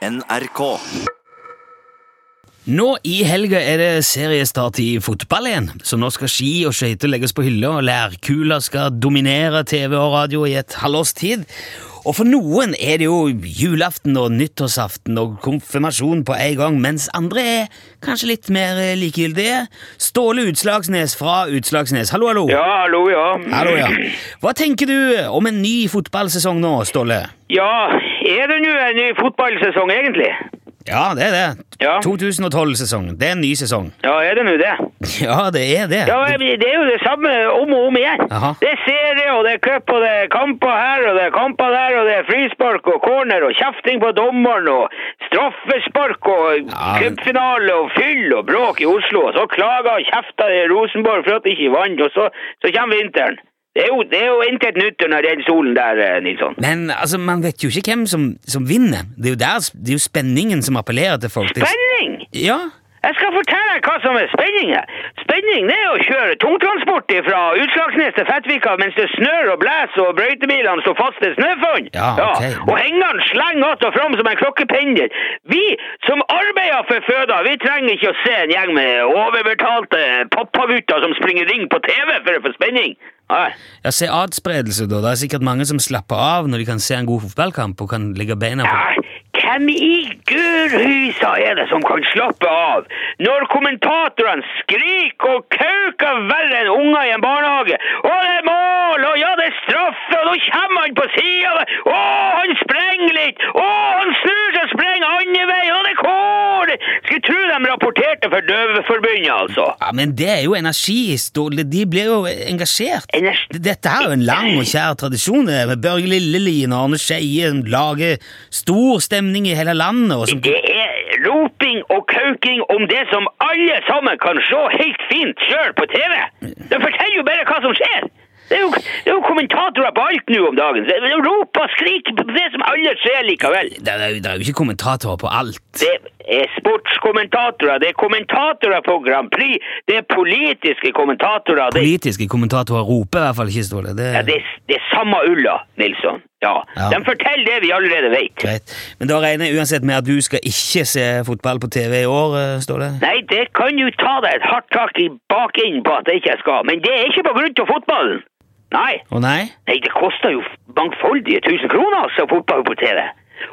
NRK. Nå i helga er det seriestart i fotball igjen, så nå skal ski og skøyter legges på hylla, og lærkula skal dominere TV og radio i et halvårs tid. Og for noen er det jo julaften og nyttårsaften og konfirmasjon på en gang, mens andre er kanskje litt mer likegyldige. Ståle Utslagsnes fra Utslagsnes, hallo, hallo. Ja, hallo, ja. Hallo, ja. Hva tenker du om en ny fotballsesong nå, Ståle? Ja, er det nå en ny fotballsesong, egentlig? Ja, det er det. Ja. 2012-sesong. Det er en ny sesong. Ja, er det nå det? Ja, det er det. Ja, Det er jo det samme om og om igjen. Aha. Det er serie, og det er cup, og det er kamper her, og det er kamper der, og det er frispark og corner og kjefting på dommeren og straffespark og Ja, cupfinale og fyll og bråk i Oslo, og så klager og kjefter Rosenborg for at de ikke vant, og så, så kommer vinteren. Det er jo, det er jo intet nytt under den solen der, eh, Nilsson. Men altså, man vet jo ikke hvem som, som vinner. Det er, jo der, det er jo spenningen som appellerer til folk. Spenning! Ja, Jeg skal fortelle deg hva som er spenning. Spenning det er å kjøre tungtransport fra Utslagsnes til Fettvika mens det snør og blåser og brøytebilene står fast til snøfonn. Ja, ok. Og hengeren slenger att og fram som en klokkependel. Vi som arbeider for føda, vi trenger ikke å se en gjeng med overbetalte pappagutter som springer ring på TV for å få spenning. Nei. ja se adspredelse, da. Det er sikkert mange som slapper av når de kan se en god fotballkamp og kan legge beina på. Ja, hvem i gudhysa er det som kan slappe av når kommentatorene skriker og kauker verre enn unger i en barnehage? Og det er mål, og ja, det er straffe, og nå kommer han på sida, å, han sprenger litt, å, han snur seg og sprenger andre veien, og det er kål! Skulle tro de rapporterte for Døveforbundet, altså. Ja, Men det er jo energi, De blir jo engasjert. Energi- Dette er jo en lang og kjær tradisjon. det, med Børge Lillelien og Arne Skeie lager stor stemning i hele landet. Det er roping og kauking om det som alle sammen kan se helt fint sjøl på TV. Det forteller jo bare hva som skjer. Det er jo, det er jo kommentatorer på alt nå om dagen. Rop og skrik det som alle ser likevel. det, er, jo- det er jo ikke kommentatorer på alt. Det er sportskommentatorer, det er kommentatorer på Grand Prix, det er politiske kommentatorer. Det, Politiske kommentatorer roper i hvert fall ikke, Ståle. Det, ja, det, det er samme ulla, Nilsson. Ja. Ja. De forteller det vi allerede vet. Men da regner jeg uansett med at du skal ikke se fotball på TV i år, eh, Ståle? Nei, det kan du ta deg et hardt tak i bakenden på at jeg ikke skal, men det er ikke på grunn av fotballen. Nei. Å nei? Nei, det koster jo mangfoldige tusen kroner altså, fotball på TV.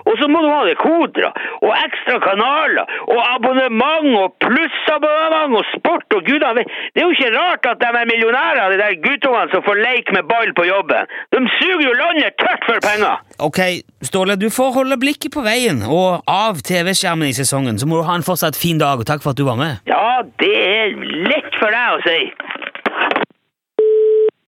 Og så må du ha dekodere og ekstra kanaler og abonnement og plussabonnement og sport og gudene vet. Det er jo ikke rart at de er millionærer, de der guttungene som får leke med ball på jobben. De suger jo landet tørt for penger. Ok, Ståle, du får holde blikket på veien og av TV-skjermen i sesongen. Så må du ha en fortsatt fin dag, og takk for at du var med. Ja, det er lett for deg å si.